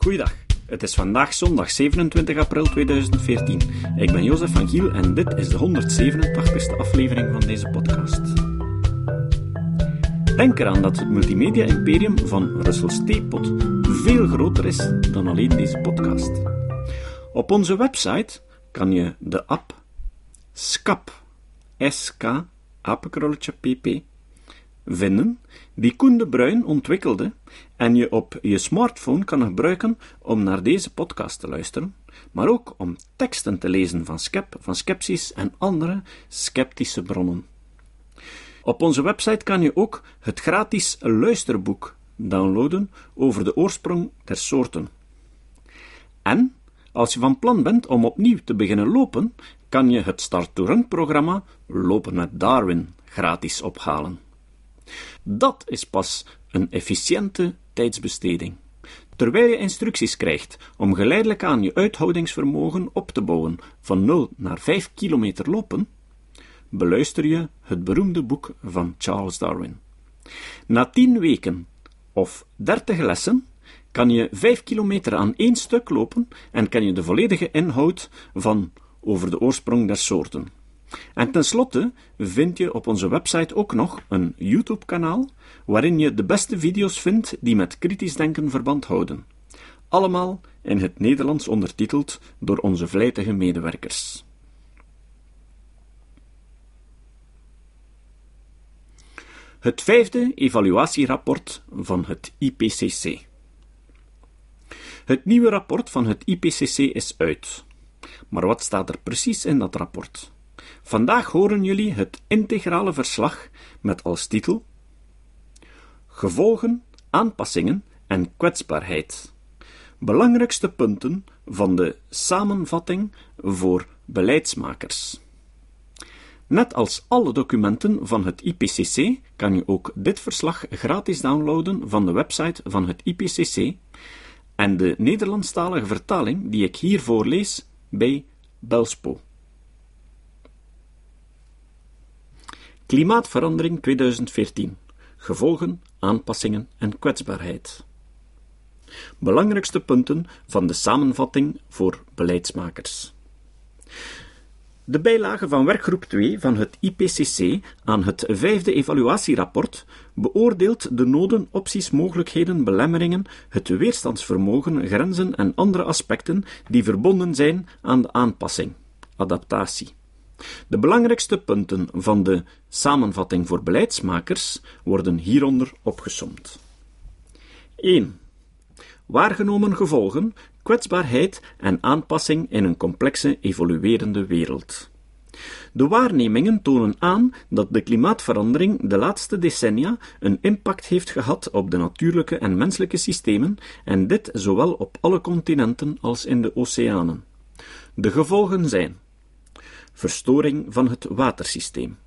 Goeiedag. Het is vandaag zondag 27 april 2014. Ik ben Jozef van Giel en dit is de 187ste aflevering van deze podcast. Denk eraan dat het multimedia-imperium van Russell Steepot veel groter is dan alleen deze podcast. Op onze website kan je de app SCAP, SK, apenkrolletje pp, vinden, die Koen de Bruin ontwikkelde en je op je smartphone kan gebruiken om naar deze podcast te luisteren, maar ook om teksten te lezen van Skep, van Skepsis en andere sceptische bronnen. Op onze website kan je ook het gratis luisterboek downloaden over de oorsprong der soorten. En als je van plan bent om opnieuw te beginnen lopen, kan je het Start to Run programma Lopen met Darwin gratis ophalen. Dat is pas een efficiënte tijdsbesteding. Terwijl je instructies krijgt om geleidelijk aan je uithoudingsvermogen op te bouwen van 0 naar 5 kilometer lopen, beluister je het beroemde boek van Charles Darwin. Na 10 weken of 30 lessen kan je 5 kilometer aan één stuk lopen en kan je de volledige inhoud van over de oorsprong der soorten. En tenslotte vind je op onze website ook nog een YouTube-kanaal waarin je de beste video's vindt die met kritisch denken verband houden. Allemaal in het Nederlands ondertiteld door onze vlijtige medewerkers. Het vijfde evaluatierapport van het IPCC. Het nieuwe rapport van het IPCC is uit. Maar wat staat er precies in dat rapport? Vandaag horen jullie het integrale verslag met als titel Gevolgen, aanpassingen en kwetsbaarheid. Belangrijkste punten van de samenvatting voor beleidsmakers. Net als alle documenten van het IPCC kan je ook dit verslag gratis downloaden van de website van het IPCC en de Nederlandstalige vertaling die ik hier voorlees bij Belspo. Klimaatverandering 2014. Gevolgen, aanpassingen en kwetsbaarheid. Belangrijkste punten van de samenvatting voor beleidsmakers. De bijlage van werkgroep 2 van het IPCC aan het vijfde evaluatierapport beoordeelt de noden, opties, mogelijkheden, belemmeringen, het weerstandsvermogen, grenzen en andere aspecten die verbonden zijn aan de aanpassing, adaptatie. De belangrijkste punten van de samenvatting voor beleidsmakers worden hieronder opgesomd. 1. Waargenomen gevolgen, kwetsbaarheid en aanpassing in een complexe, evoluerende wereld. De waarnemingen tonen aan dat de klimaatverandering de laatste decennia een impact heeft gehad op de natuurlijke en menselijke systemen, en dit zowel op alle continenten als in de oceanen. De gevolgen zijn verstoring van het watersysteem.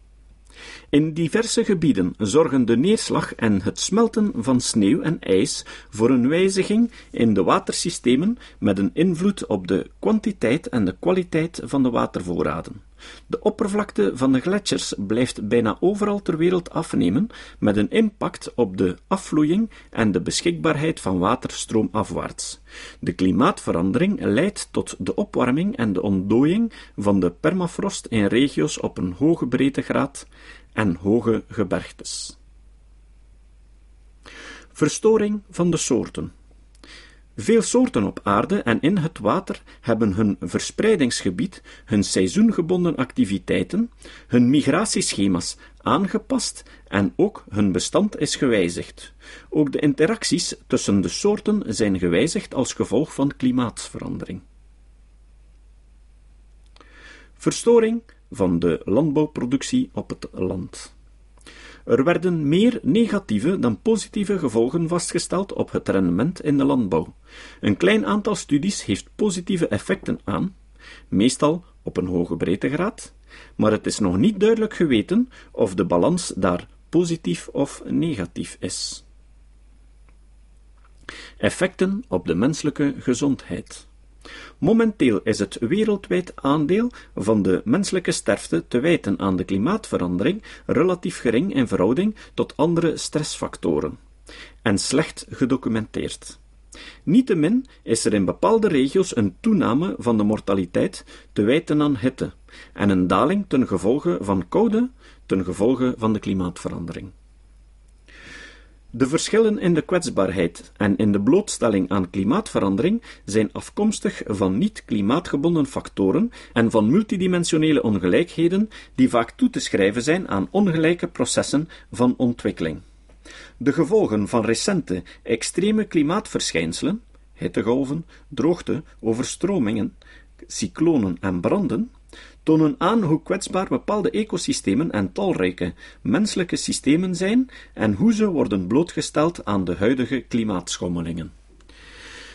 In diverse gebieden zorgen de neerslag en het smelten van sneeuw en ijs voor een wijziging in de watersystemen met een invloed op de kwantiteit en de kwaliteit van de watervoorraden. De oppervlakte van de gletsjers blijft bijna overal ter wereld afnemen, met een impact op de afvloeiing en de beschikbaarheid van water stroomafwaarts. De klimaatverandering leidt tot de opwarming en de ontdooiing van de permafrost in regio's op een hoge breedtegraad en hoge gebergtes. Verstoring van de soorten. Veel soorten op aarde en in het water hebben hun verspreidingsgebied, hun seizoengebonden activiteiten, hun migratieschema's aangepast en ook hun bestand is gewijzigd. Ook de interacties tussen de soorten zijn gewijzigd als gevolg van klimaatverandering. Verstoring van de landbouwproductie op het land. Er werden meer negatieve dan positieve gevolgen vastgesteld op het rendement in de landbouw. Een klein aantal studies heeft positieve effecten aan, meestal op een hoge breedtegraad, maar het is nog niet duidelijk geweten of de balans daar positief of negatief is. Effecten op de menselijke gezondheid. Momenteel is het wereldwijd aandeel van de menselijke sterfte te wijten aan de klimaatverandering relatief gering in verhouding tot andere stressfactoren en slecht gedocumenteerd. Niettemin is er in bepaalde regio's een toename van de mortaliteit te wijten aan hitte en een daling ten gevolge van koude, ten gevolge van de klimaatverandering. De verschillen in de kwetsbaarheid en in de blootstelling aan klimaatverandering zijn afkomstig van niet-klimaatgebonden factoren en van multidimensionele ongelijkheden die vaak toe te schrijven zijn aan ongelijke processen van ontwikkeling. De gevolgen van recente extreme klimaatverschijnselen, hittegolven, droogte, overstromingen, cyclonen en branden, tonen aan hoe kwetsbaar bepaalde ecosystemen en talrijke menselijke systemen zijn en hoe ze worden blootgesteld aan de huidige klimaatschommelingen.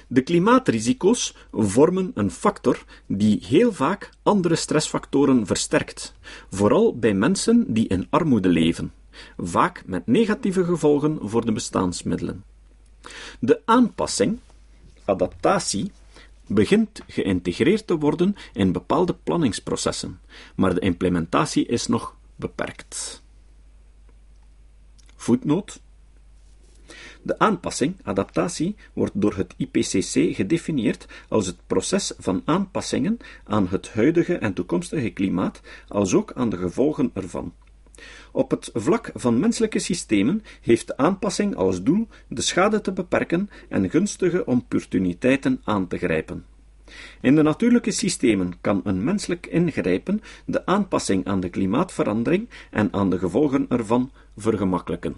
De klimaatrisico's vormen een factor die heel vaak andere stressfactoren versterkt, vooral bij mensen die in armoede leven, vaak met negatieve gevolgen voor de bestaansmiddelen. De aanpassing, adaptatie, begint geïntegreerd te worden in bepaalde planningsprocessen, maar de implementatie is nog beperkt. Voetnoot. De aanpassing, adaptatie, wordt door het IPCC gedefinieerd als het proces van aanpassingen aan het huidige en toekomstige klimaat, als ook aan de gevolgen ervan. Op het vlak van menselijke systemen heeft de aanpassing als doel de schade te beperken en gunstige opportuniteiten aan te grijpen. In de natuurlijke systemen kan een menselijk ingrijpen de aanpassing aan de klimaatverandering en aan de gevolgen ervan vergemakkelijken.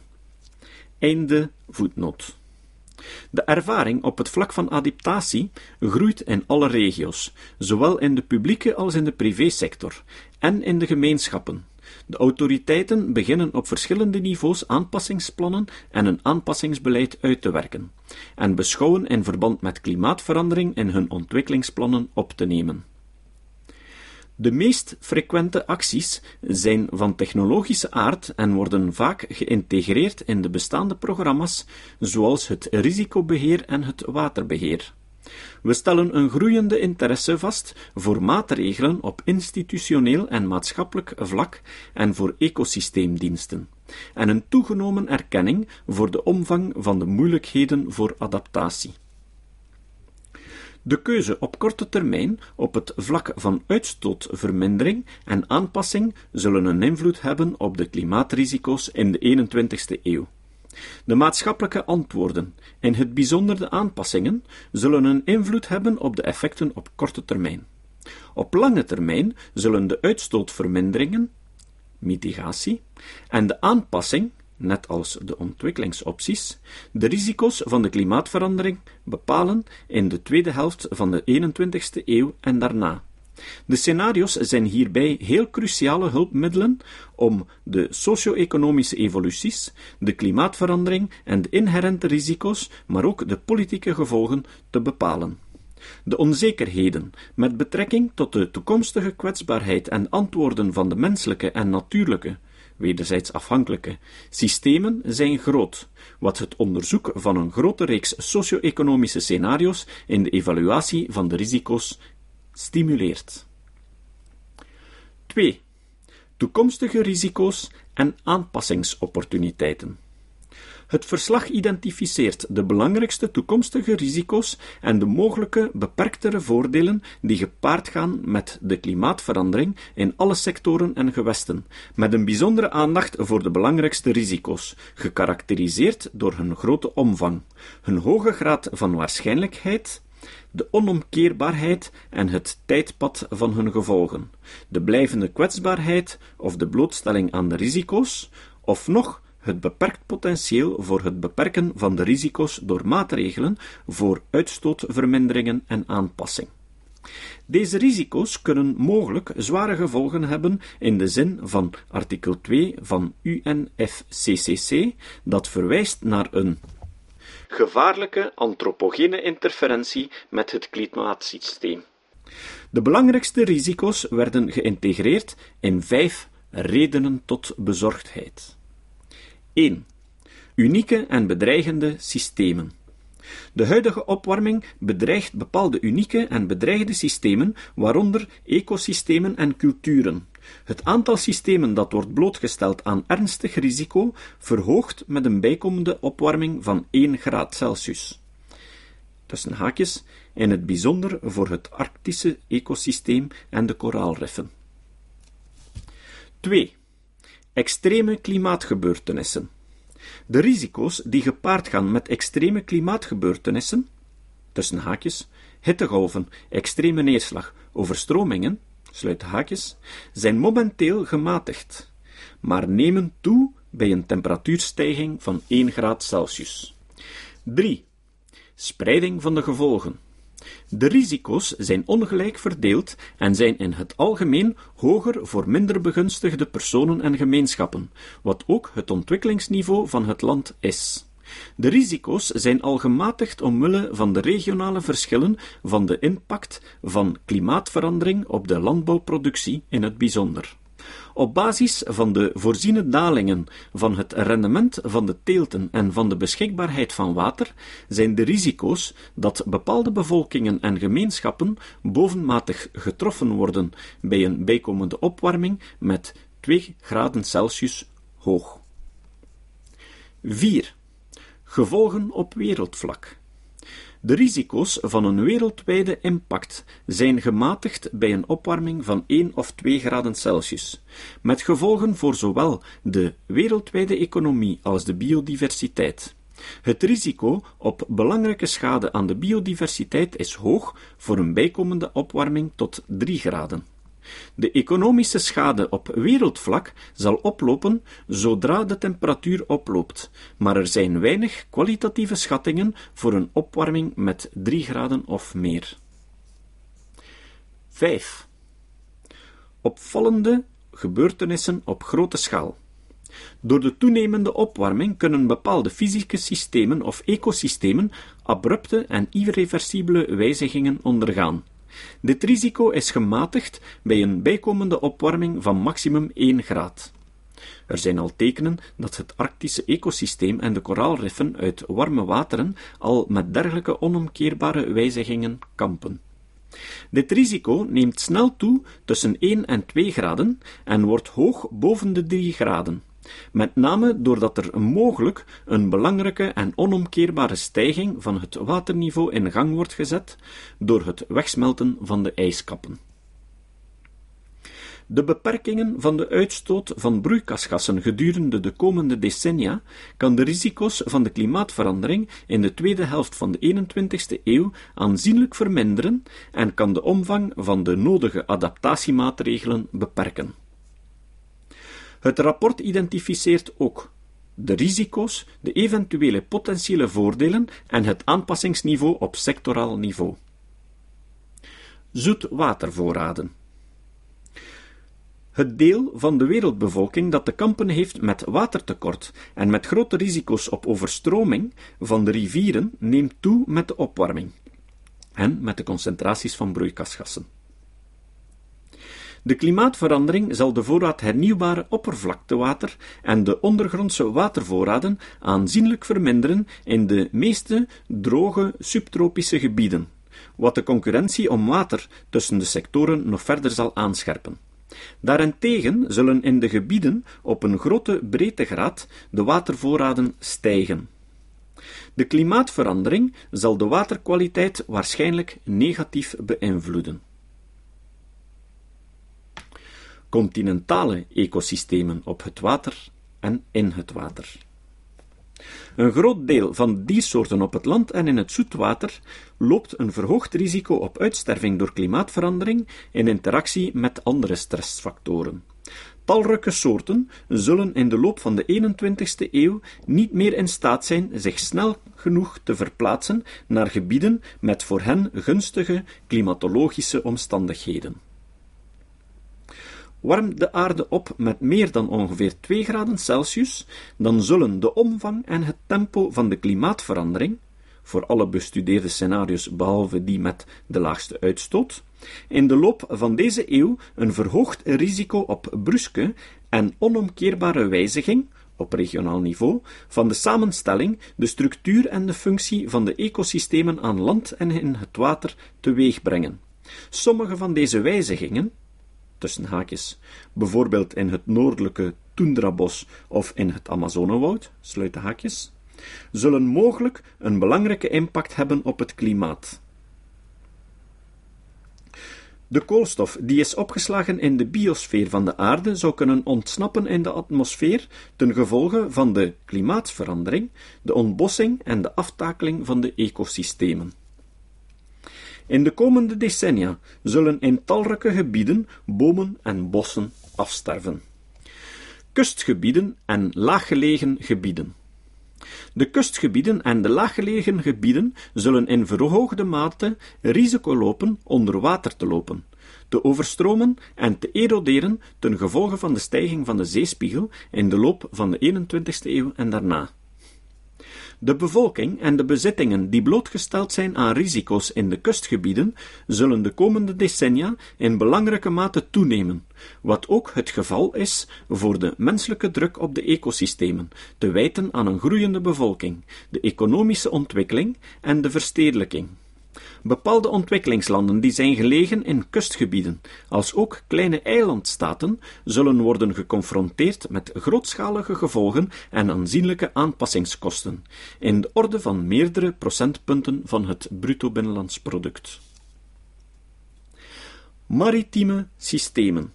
Einde voetnoot. De ervaring op het vlak van adaptatie groeit in alle regio's, zowel in de publieke als in de privésector, en in de gemeenschappen. De autoriteiten beginnen op verschillende niveaus aanpassingsplannen en een aanpassingsbeleid uit te werken, en beschouwen in verband met klimaatverandering in hun ontwikkelingsplannen op te nemen. De meest frequente acties zijn van technologische aard en worden vaak geïntegreerd in de bestaande programma's, zoals het risicobeheer en het waterbeheer. We stellen een groeiende interesse vast voor maatregelen op institutioneel en maatschappelijk vlak en voor ecosysteemdiensten, en een toegenomen erkenning voor de omvang van de moeilijkheden voor adaptatie. De keuze op korte termijn op het vlak van uitstootvermindering en aanpassing zullen een invloed hebben op de klimaatrisico's in de 21ste eeuw. De maatschappelijke antwoorden, in het bijzonder de aanpassingen, zullen een invloed hebben op de effecten op korte termijn. Op lange termijn zullen de uitstootverminderingen, mitigatie, en de aanpassing, net als de ontwikkelingsopties, de risico's van de klimaatverandering bepalen in de tweede helft van de 21ste eeuw en daarna. De scenario's zijn hierbij heel cruciale hulpmiddelen om de socio-economische evoluties, de klimaatverandering en de inherente risico's, maar ook de politieke gevolgen te bepalen. De onzekerheden met betrekking tot de toekomstige kwetsbaarheid en antwoorden van de menselijke en natuurlijke, wederzijds afhankelijke, systemen zijn groot, wat het onderzoek van een grote reeks socio-economische scenario's in de evaluatie van de risico's stimuleert. 2. Toekomstige risico's en aanpassingsopportuniteiten. Het verslag identificeert de belangrijkste toekomstige risico's en de mogelijke beperktere voordelen die gepaard gaan met de klimaatverandering in alle sectoren en gewesten, met een bijzondere aandacht voor de belangrijkste risico's, gekarakteriseerd door hun grote omvang, hun hoge graad van waarschijnlijkheid de onomkeerbaarheid en het tijdpad van hun gevolgen, de blijvende kwetsbaarheid of de blootstelling aan de risico's, of nog het beperkt potentieel voor het beperken van de risico's door maatregelen voor uitstootverminderingen en aanpassing. Deze risico's kunnen mogelijk zware gevolgen hebben in de zin van artikel 2 van UNFCCC, dat verwijst naar een gevaarlijke antropogene interferentie met het klimaatsysteem. De belangrijkste risico's werden geïntegreerd in vijf redenen tot bezorgdheid. 1. Unieke en bedreigende systemen. De huidige opwarming bedreigt bepaalde unieke en bedreigde systemen, waaronder ecosystemen en culturen. Het aantal systemen dat wordt blootgesteld aan ernstig risico verhoogt met een bijkomende opwarming van 1 graad Celsius. tussen haakjes, in het bijzonder voor het Arctische ecosysteem en de koraalriffen. 2. Extreme klimaatgebeurtenissen. De risico's die gepaard gaan met extreme klimaatgebeurtenissen, tussen haakjes, hittegolven, extreme neerslag, overstromingen, haakjes, zijn momenteel gematigd, maar nemen toe bij een temperatuurstijging van 1 graad Celsius. 3. Spreiding van de gevolgen. De risico's zijn ongelijk verdeeld en zijn in het algemeen hoger voor minder begunstigde personen en gemeenschappen, wat ook het ontwikkelingsniveau van het land is. De risico's zijn al gematigd omwille van de regionale verschillen van de impact van klimaatverandering op de landbouwproductie in het bijzonder. Op basis van de voorziene dalingen van het rendement van de teelten en van de beschikbaarheid van water zijn de risico's dat bepaalde bevolkingen en gemeenschappen bovenmatig getroffen worden bij een bijkomende opwarming met 2 graden Celsius hoog. 4. Gevolgen op wereldvlak. De risico's van een wereldwijde impact zijn gematigd bij een opwarming van 1 of 2 graden Celsius, met gevolgen voor zowel de wereldwijde economie als de biodiversiteit. Het risico op belangrijke schade aan de biodiversiteit is hoog voor een bijkomende opwarming tot 3 graden. De economische schade op wereldvlak zal oplopen zodra de temperatuur oploopt, maar er zijn weinig kwalitatieve schattingen voor een opwarming met 3 graden of meer. 5. Opvallende gebeurtenissen op grote schaal. Door de toenemende opwarming kunnen bepaalde fysieke systemen of ecosystemen abrupte en irreversibele wijzigingen ondergaan. Dit risico is gematigd bij een bijkomende opwarming van maximum 1 graad. Er zijn al tekenen dat het Arctische ecosysteem en de koraalriffen uit warme wateren al met dergelijke onomkeerbare wijzigingen kampen. Dit risico neemt snel toe tussen 1 en 2 graden en wordt hoog boven de 3 graden met name doordat er mogelijk een belangrijke en onomkeerbare stijging van het waterniveau in gang wordt gezet door het wegsmelten van de ijskappen. De beperkingen van de uitstoot van broeikasgassen gedurende de komende decennia kan de risico's van de klimaatverandering in de tweede helft van de 21ste eeuw aanzienlijk verminderen en kan de omvang van de nodige adaptatiemaatregelen beperken. Het rapport identificeert ook de risico's, de eventuele potentiële voordelen en het aanpassingsniveau op sectoraal niveau. Zoetwatervoorraden. Het deel van de wereldbevolking dat te kampen heeft met watertekort en met grote risico's op overstroming van de rivieren neemt toe met de opwarming en met de concentraties van broeikasgassen. De klimaatverandering zal de voorraad hernieuwbare oppervlaktewater en de ondergrondse watervoorraden aanzienlijk verminderen in de meeste droge subtropische gebieden, wat de concurrentie om water tussen de sectoren nog verder zal aanscherpen. Daarentegen zullen in de gebieden op een grote breedtegraad de watervoorraden stijgen. De klimaatverandering zal de waterkwaliteit waarschijnlijk negatief beïnvloeden continentale ecosystemen op het water en in het water. Een groot deel van diersoorten op het land en in het zoetwater loopt een verhoogd risico op uitsterving door klimaatverandering in interactie met andere stressfactoren. Talrijke soorten zullen in de loop van de 21ste eeuw niet meer in staat zijn zich snel genoeg te verplaatsen naar gebieden met voor hen gunstige klimatologische omstandigheden. Warmt de aarde op met meer dan ongeveer 2 graden Celsius, dan zullen de omvang en het tempo van de klimaatverandering, voor alle bestudeerde scenario's behalve die met de laagste uitstoot, in de loop van deze eeuw een verhoogd risico op bruske en onomkeerbare wijziging op regionaal niveau van de samenstelling, de structuur en de functie van de ecosystemen aan land en in het water teweeg brengen. Sommige van deze wijzigingen, tussen haakjes, bijvoorbeeld in het noordelijke Tundrabos of in het Amazonewoud, sluiten haakjes, zullen mogelijk een belangrijke impact hebben op het klimaat. De koolstof die is opgeslagen in de biosfeer van de aarde zou kunnen ontsnappen in de atmosfeer ten gevolge van de klimaatverandering, de ontbossing en de aftakeling van de ecosystemen. In de komende decennia zullen in talrijke gebieden bomen en bossen afsterven. Kustgebieden en laaggelegen gebieden. De kustgebieden en de laaggelegen gebieden zullen in verhoogde mate risico lopen onder water te lopen, te overstromen en te eroderen ten gevolge van de stijging van de zeespiegel in de loop van de 21ste eeuw en daarna. De bevolking en de bezittingen die blootgesteld zijn aan risico's in de kustgebieden zullen de komende decennia in belangrijke mate toenemen, wat ook het geval is voor de menselijke druk op de ecosystemen, te wijten aan een groeiende bevolking, de economische ontwikkeling en de verstedelijking. Bepaalde ontwikkelingslanden die zijn gelegen in kustgebieden, als ook kleine eilandstaten, zullen worden geconfronteerd met grootschalige gevolgen en aanzienlijke aanpassingskosten, in de orde van meerdere procentpunten van het bruto binnenlands product. Maritieme systemen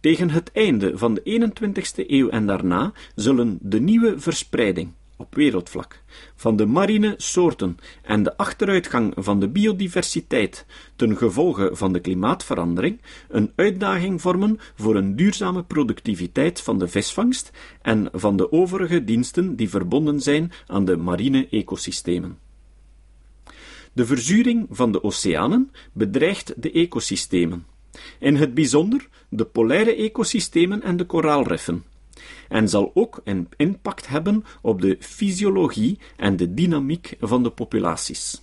tegen het einde van de 21ste eeuw en daarna zullen de nieuwe verspreiding, op wereldvlak, van de marine soorten en de achteruitgang van de biodiversiteit ten gevolge van de klimaatverandering een uitdaging vormen voor een duurzame productiviteit van de visvangst en van de overige diensten die verbonden zijn aan de marine ecosystemen. De verzuring van de oceanen bedreigt de ecosystemen, in het bijzonder de polaire ecosystemen en de koraalriffen en zal ook een impact hebben op de fysiologie en de dynamiek van de populaties.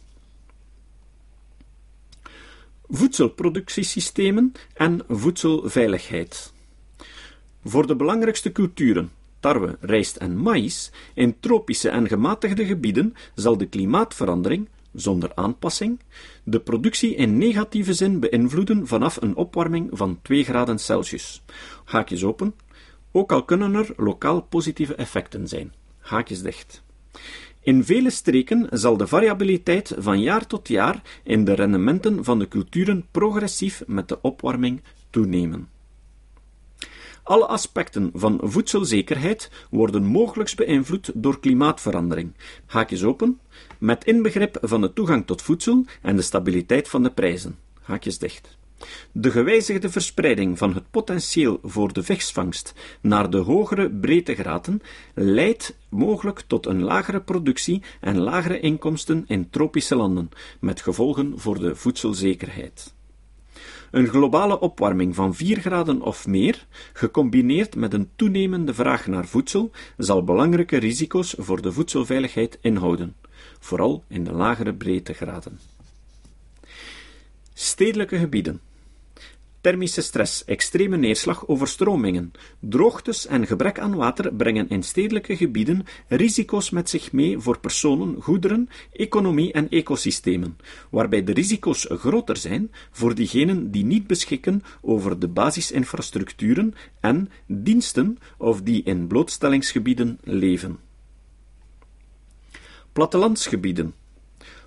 Voedselproductiesystemen en voedselveiligheid. Voor de belangrijkste culturen, tarwe, rijst en maïs, in tropische en gematigde gebieden zal de klimaatverandering, zonder aanpassing, de productie in negatieve zin beïnvloeden vanaf een opwarming van 2 graden Celsius. Haakjes open, ook al kunnen er lokaal positieve effecten zijn. Haakjes dicht. In vele streken zal de variabiliteit van jaar tot jaar in de rendementen van de culturen progressief met de opwarming toenemen. Alle aspecten van voedselzekerheid worden mogelijk beïnvloed door klimaatverandering. Haakjes open, met inbegrip van de toegang tot voedsel en de stabiliteit van de prijzen. Haakjes dicht. De gewijzigde verspreiding van het potentieel voor de visvangst naar de hogere breedtegraden leidt mogelijk tot een lagere productie en lagere inkomsten in tropische landen, met gevolgen voor de voedselzekerheid. Een globale opwarming van 4 graden of meer, gecombineerd met een toenemende vraag naar voedsel, zal belangrijke risico's voor de voedselveiligheid inhouden, vooral in de lagere breedtegraden. Stedelijke gebieden Thermische stress, extreme neerslag, overstromingen, droogtes en gebrek aan water brengen in stedelijke gebieden risico's met zich mee voor personen, goederen, economie en ecosystemen, waarbij de risico's groter zijn voor diegenen die niet beschikken over de basisinfrastructuren en diensten of die in blootstellingsgebieden leven. Plattelandsgebieden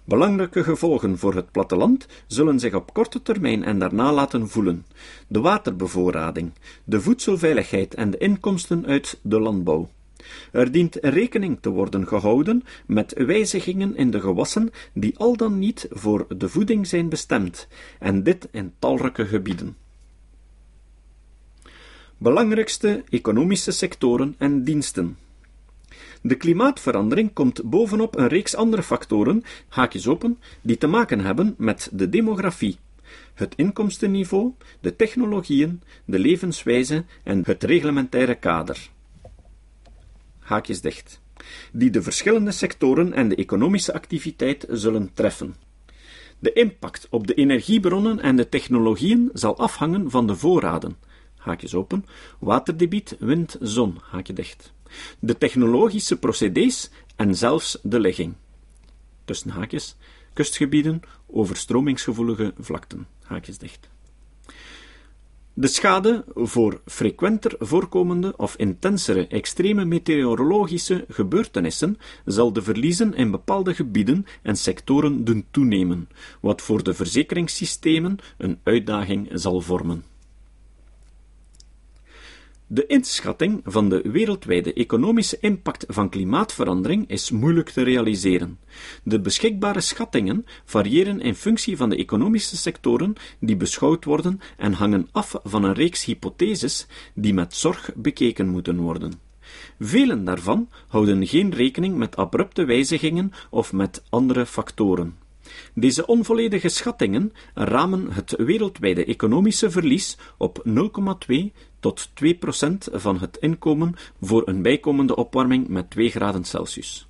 Belangrijke gevolgen voor het platteland zullen zich op korte termijn en daarna laten voelen: de waterbevoorrading, de voedselveiligheid en de inkomsten uit de landbouw. Er dient rekening te worden gehouden met wijzigingen in de gewassen die al dan niet voor de voeding zijn bestemd, en dit in talrijke gebieden. Belangrijkste economische sectoren en diensten. De klimaatverandering komt bovenop een reeks andere factoren, haakjes open, die te maken hebben met de demografie, het inkomstenniveau, de technologieën, de levenswijze en het reglementaire kader. Haakjes dicht. Die de verschillende sectoren en de economische activiteit zullen treffen. De impact op de energiebronnen en de technologieën zal afhangen van de voorraden. Haakjes open. Waterdebiet, wind, zon. Haakje dicht de technologische procedés en zelfs de ligging. Tussen haakjes, kustgebieden, overstromingsgevoelige vlakten. Haakjes dicht. De schade voor frequenter voorkomende of intensere extreme meteorologische gebeurtenissen zal de verliezen in bepaalde gebieden en sectoren doen toenemen, wat voor de verzekeringssystemen een uitdaging zal vormen. De inschatting van de wereldwijde economische impact van klimaatverandering is moeilijk te realiseren. De beschikbare schattingen variëren in functie van de economische sectoren die beschouwd worden en hangen af van een reeks hypotheses die met zorg bekeken moeten worden. Velen daarvan houden geen rekening met abrupte wijzigingen of met andere factoren. Deze onvolledige schattingen ramen het wereldwijde economische verlies op 0,2 tot 2% van het inkomen voor een bijkomende opwarming met 2 graden Celsius.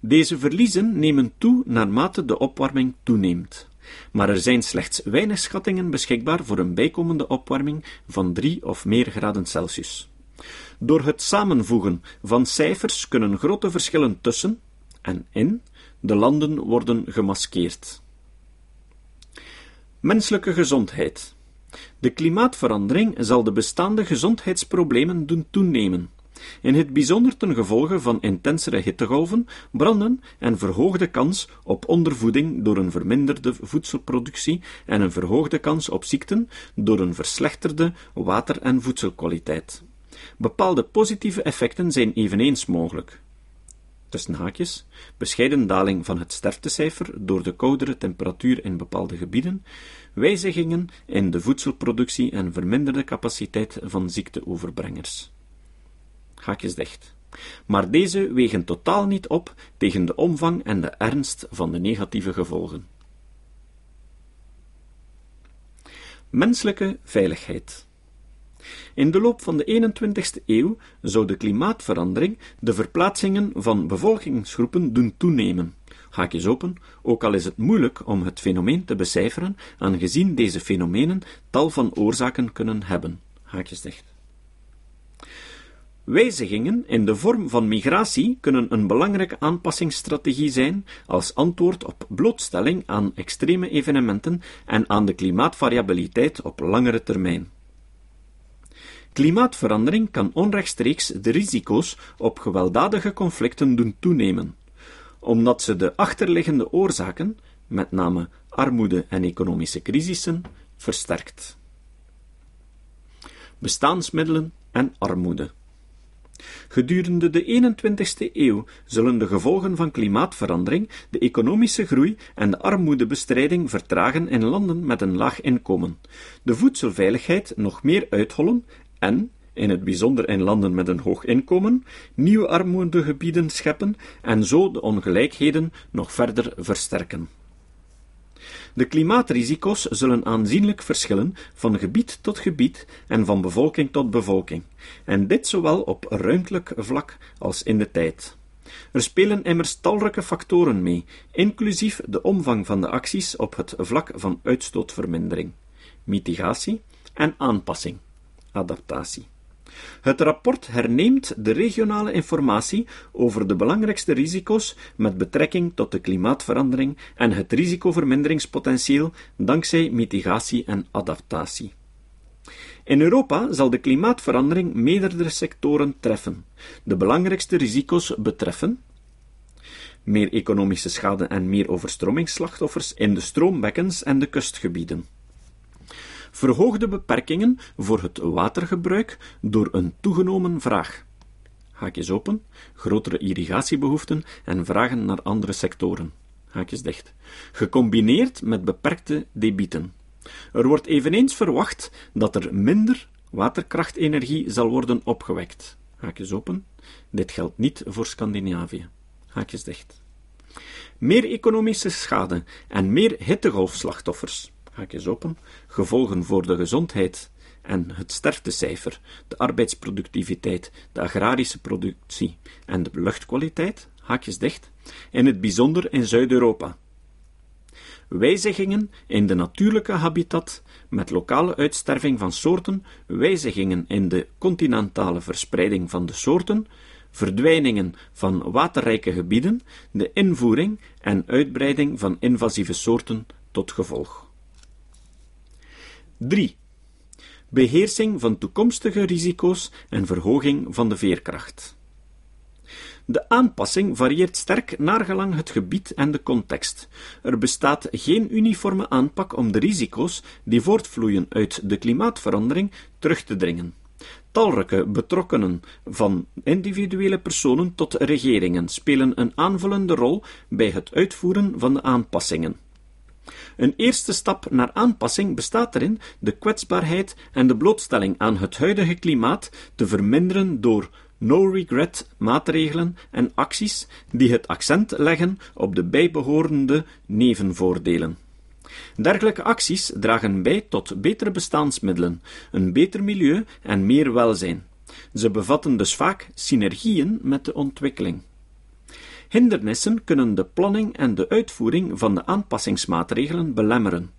Deze verliezen nemen toe naarmate de opwarming toeneemt. Maar er zijn slechts weinig schattingen beschikbaar voor een bijkomende opwarming van 3 of meer graden Celsius. Door het samenvoegen van cijfers kunnen grote verschillen tussen en in de landen worden gemaskeerd. Menselijke gezondheid. De klimaatverandering zal de bestaande gezondheidsproblemen doen toenemen, in het bijzonder ten gevolge van intensere hittegolven, branden en verhoogde kans op ondervoeding door een verminderde voedselproductie en een verhoogde kans op ziekten door een verslechterde water- en voedselkwaliteit. Bepaalde positieve effecten zijn eveneens mogelijk tussen haakjes, bescheiden daling van het sterftecijfer door de koudere temperatuur in bepaalde gebieden, wijzigingen in de voedselproductie en verminderde capaciteit van ziekteoverbrengers. Haakjes dicht. Maar deze wegen totaal niet op tegen de omvang en de ernst van de negatieve gevolgen. Menselijke veiligheid. In de loop van de 21ste eeuw zou de klimaatverandering de verplaatsingen van bevolkingsgroepen doen toenemen. Haakjes open, ook al is het moeilijk om het fenomeen te becijferen, aangezien deze fenomenen tal van oorzaken kunnen hebben. Haakjes dicht. Wijzigingen in de vorm van migratie kunnen een belangrijke aanpassingsstrategie zijn als antwoord op blootstelling aan extreme evenementen en aan de klimaatvariabiliteit op langere termijn. Klimaatverandering kan onrechtstreeks de risico's op gewelddadige conflicten doen toenemen, omdat ze de achterliggende oorzaken, met name armoede en economische crisissen, versterkt. Bestaansmiddelen en armoede. Gedurende de 21ste eeuw zullen de gevolgen van klimaatverandering de economische groei en de armoedebestrijding vertragen in landen met een laag inkomen, de voedselveiligheid nog meer uithollen en, in het bijzonder in landen met een hoog inkomen, nieuwe armoedegebieden scheppen en zo de ongelijkheden nog verder versterken. De klimaatrisico's zullen aanzienlijk verschillen van gebied tot gebied en van bevolking tot bevolking, en dit zowel op ruimtelijk vlak als in de tijd. Er spelen immers talrijke factoren mee, inclusief de omvang van de acties op het vlak van uitstootvermindering, mitigatie en aanpassing adaptatie. Het rapport herneemt de regionale informatie over de belangrijkste risico's met betrekking tot de klimaatverandering en het risicoverminderingspotentieel dankzij mitigatie en adaptatie. In Europa zal de klimaatverandering meerdere sectoren treffen. De belangrijkste risico's betreffen meer economische schade en meer overstromingsslachtoffers in de stroombekkens en de kustgebieden verhoogde beperkingen voor het watergebruik door een toegenomen vraag. Haakjes open, grotere irrigatiebehoeften en vragen naar andere sectoren. Haakjes dicht. Gecombineerd met beperkte debieten. Er wordt eveneens verwacht dat er minder waterkrachtenergie zal worden opgewekt. Haakjes open. Dit geldt niet voor Scandinavië. Haakjes dicht. Meer economische schade en meer hittegolfslachtoffers haakjes open, gevolgen voor de gezondheid en het sterftecijfer, de arbeidsproductiviteit, de agrarische productie en de luchtkwaliteit, haakjes dicht, in het bijzonder in Zuid-Europa. Wijzigingen in de natuurlijke habitat met lokale uitsterving van soorten, wijzigingen in de continentale verspreiding van de soorten, verdwijningen van waterrijke gebieden, de invoering en uitbreiding van invasieve soorten tot gevolg. 3. beheersing van toekomstige risico's en verhoging van de veerkracht. De aanpassing varieert sterk naargelang het gebied en de context. Er bestaat geen uniforme aanpak om de risico's die voortvloeien uit de klimaatverandering terug te dringen. Talrijke betrokkenen, van individuele personen tot regeringen, spelen een aanvullende rol bij het uitvoeren van de aanpassingen. Een eerste stap naar aanpassing bestaat erin de kwetsbaarheid en de blootstelling aan het huidige klimaat te verminderen door no-regret maatregelen en acties die het accent leggen op de bijbehorende nevenvoordelen. Dergelijke acties dragen bij tot betere bestaansmiddelen, een beter milieu en meer welzijn. Ze bevatten dus vaak synergieën met de ontwikkeling. Hindernissen kunnen de planning en de uitvoering van de aanpassingsmaatregelen belemmeren.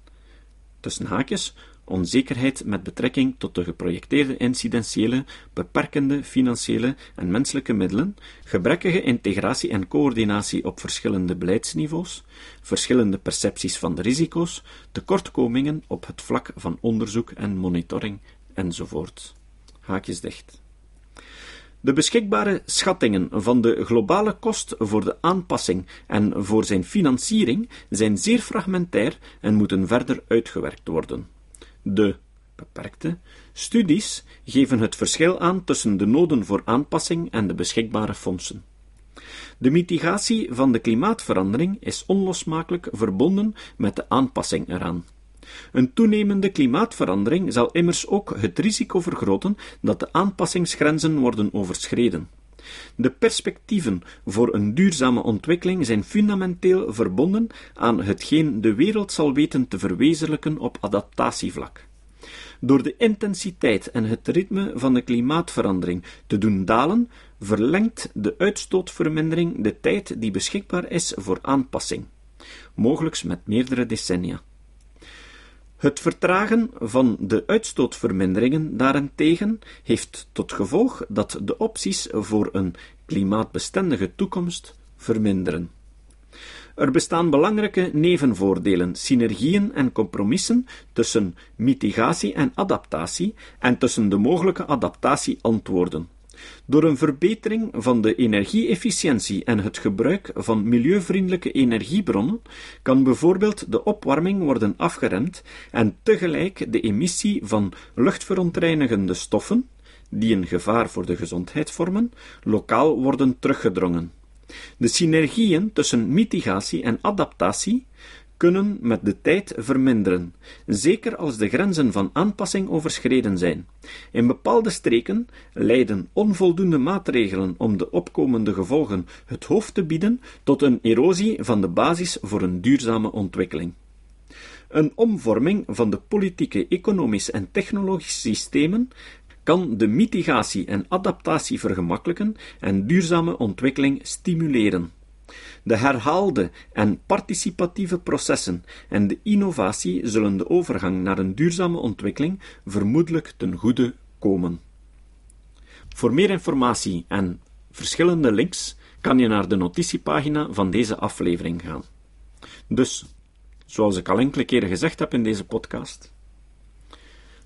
Tussen haakjes, onzekerheid met betrekking tot de geprojecteerde incidentiële, beperkende financiële en menselijke middelen, gebrekkige integratie en coördinatie op verschillende beleidsniveaus, verschillende percepties van de risico's, tekortkomingen op het vlak van onderzoek en monitoring, enzovoort. Haakjes dicht. De beschikbare schattingen van de globale kost voor de aanpassing en voor zijn financiering zijn zeer fragmentair en moeten verder uitgewerkt worden. De beperkte studies geven het verschil aan tussen de noden voor aanpassing en de beschikbare fondsen. De mitigatie van de klimaatverandering is onlosmakelijk verbonden met de aanpassing eraan. Een toenemende klimaatverandering zal immers ook het risico vergroten dat de aanpassingsgrenzen worden overschreden. De perspectieven voor een duurzame ontwikkeling zijn fundamenteel verbonden aan hetgeen de wereld zal weten te verwezenlijken op adaptatievlak. Door de intensiteit en het ritme van de klimaatverandering te doen dalen, verlengt de uitstootvermindering de tijd die beschikbaar is voor aanpassing, mogelijk met meerdere decennia. Het vertragen van de uitstootverminderingen daarentegen heeft tot gevolg dat de opties voor een klimaatbestendige toekomst verminderen. Er bestaan belangrijke nevenvoordelen, synergieën en compromissen tussen mitigatie en adaptatie en tussen de mogelijke adaptatieantwoorden. Door een verbetering van de energie-efficiëntie en het gebruik van milieuvriendelijke energiebronnen kan bijvoorbeeld de opwarming worden afgeremd en tegelijk de emissie van luchtverontreinigende stoffen, die een gevaar voor de gezondheid vormen, lokaal worden teruggedrongen. De synergieën tussen mitigatie en adaptatie kunnen met de tijd verminderen, zeker als de grenzen van aanpassing overschreden zijn. In bepaalde streken leiden onvoldoende maatregelen om de opkomende gevolgen het hoofd te bieden tot een erosie van de basis voor een duurzame ontwikkeling. Een omvorming van de politieke, economische en technologische systemen kan de mitigatie en adaptatie vergemakkelijken en duurzame ontwikkeling stimuleren. De herhaalde en participatieve processen en de innovatie zullen de overgang naar een duurzame ontwikkeling vermoedelijk ten goede komen. Voor meer informatie en verschillende links kan je naar de notitiepagina van deze aflevering gaan. Dus, zoals ik al enkele keren gezegd heb in deze podcast,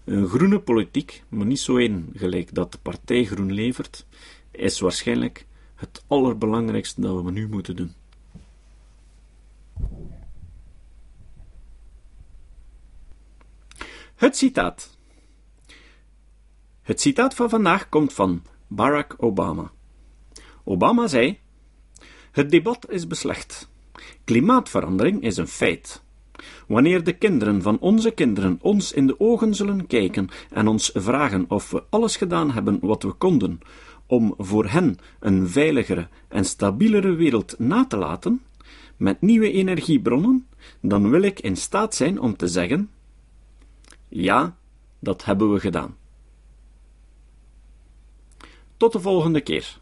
een groene politiek, maar niet zo één gelijk dat de partij groen levert, is waarschijnlijk het allerbelangrijkste dat we nu moeten doen. Het citaat. Het citaat van vandaag komt van Barack Obama. Obama zei: Het debat is beslecht. Klimaatverandering is een feit. Wanneer de kinderen van onze kinderen ons in de ogen zullen kijken en ons vragen of we alles gedaan hebben wat we konden om voor hen een veiligere en stabielere wereld na te laten, met nieuwe energiebronnen, dan wil ik in staat zijn om te zeggen: ja, dat hebben we gedaan. Tot de volgende keer.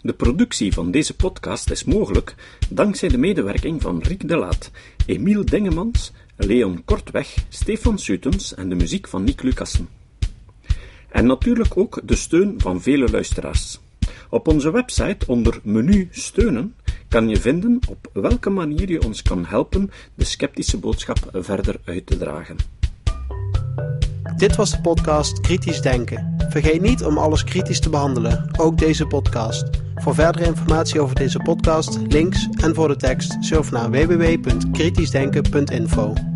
De productie van deze podcast is mogelijk dankzij de medewerking van Rick de Laat, Emiel Dengemans, Leon Kortweg, Stefan Sutens en de muziek van Nick Lucassen. En natuurlijk ook de steun van vele luisteraars. Op onze website onder menu steunen kan je vinden op welke manier je ons kan helpen de sceptische boodschap verder uit te dragen. Dit was de podcast Kritisch Denken. Vergeet niet om alles kritisch te behandelen, ook deze podcast. Voor verdere informatie over deze podcast, links en voor de tekst, surf naar www.kritischdenken.info.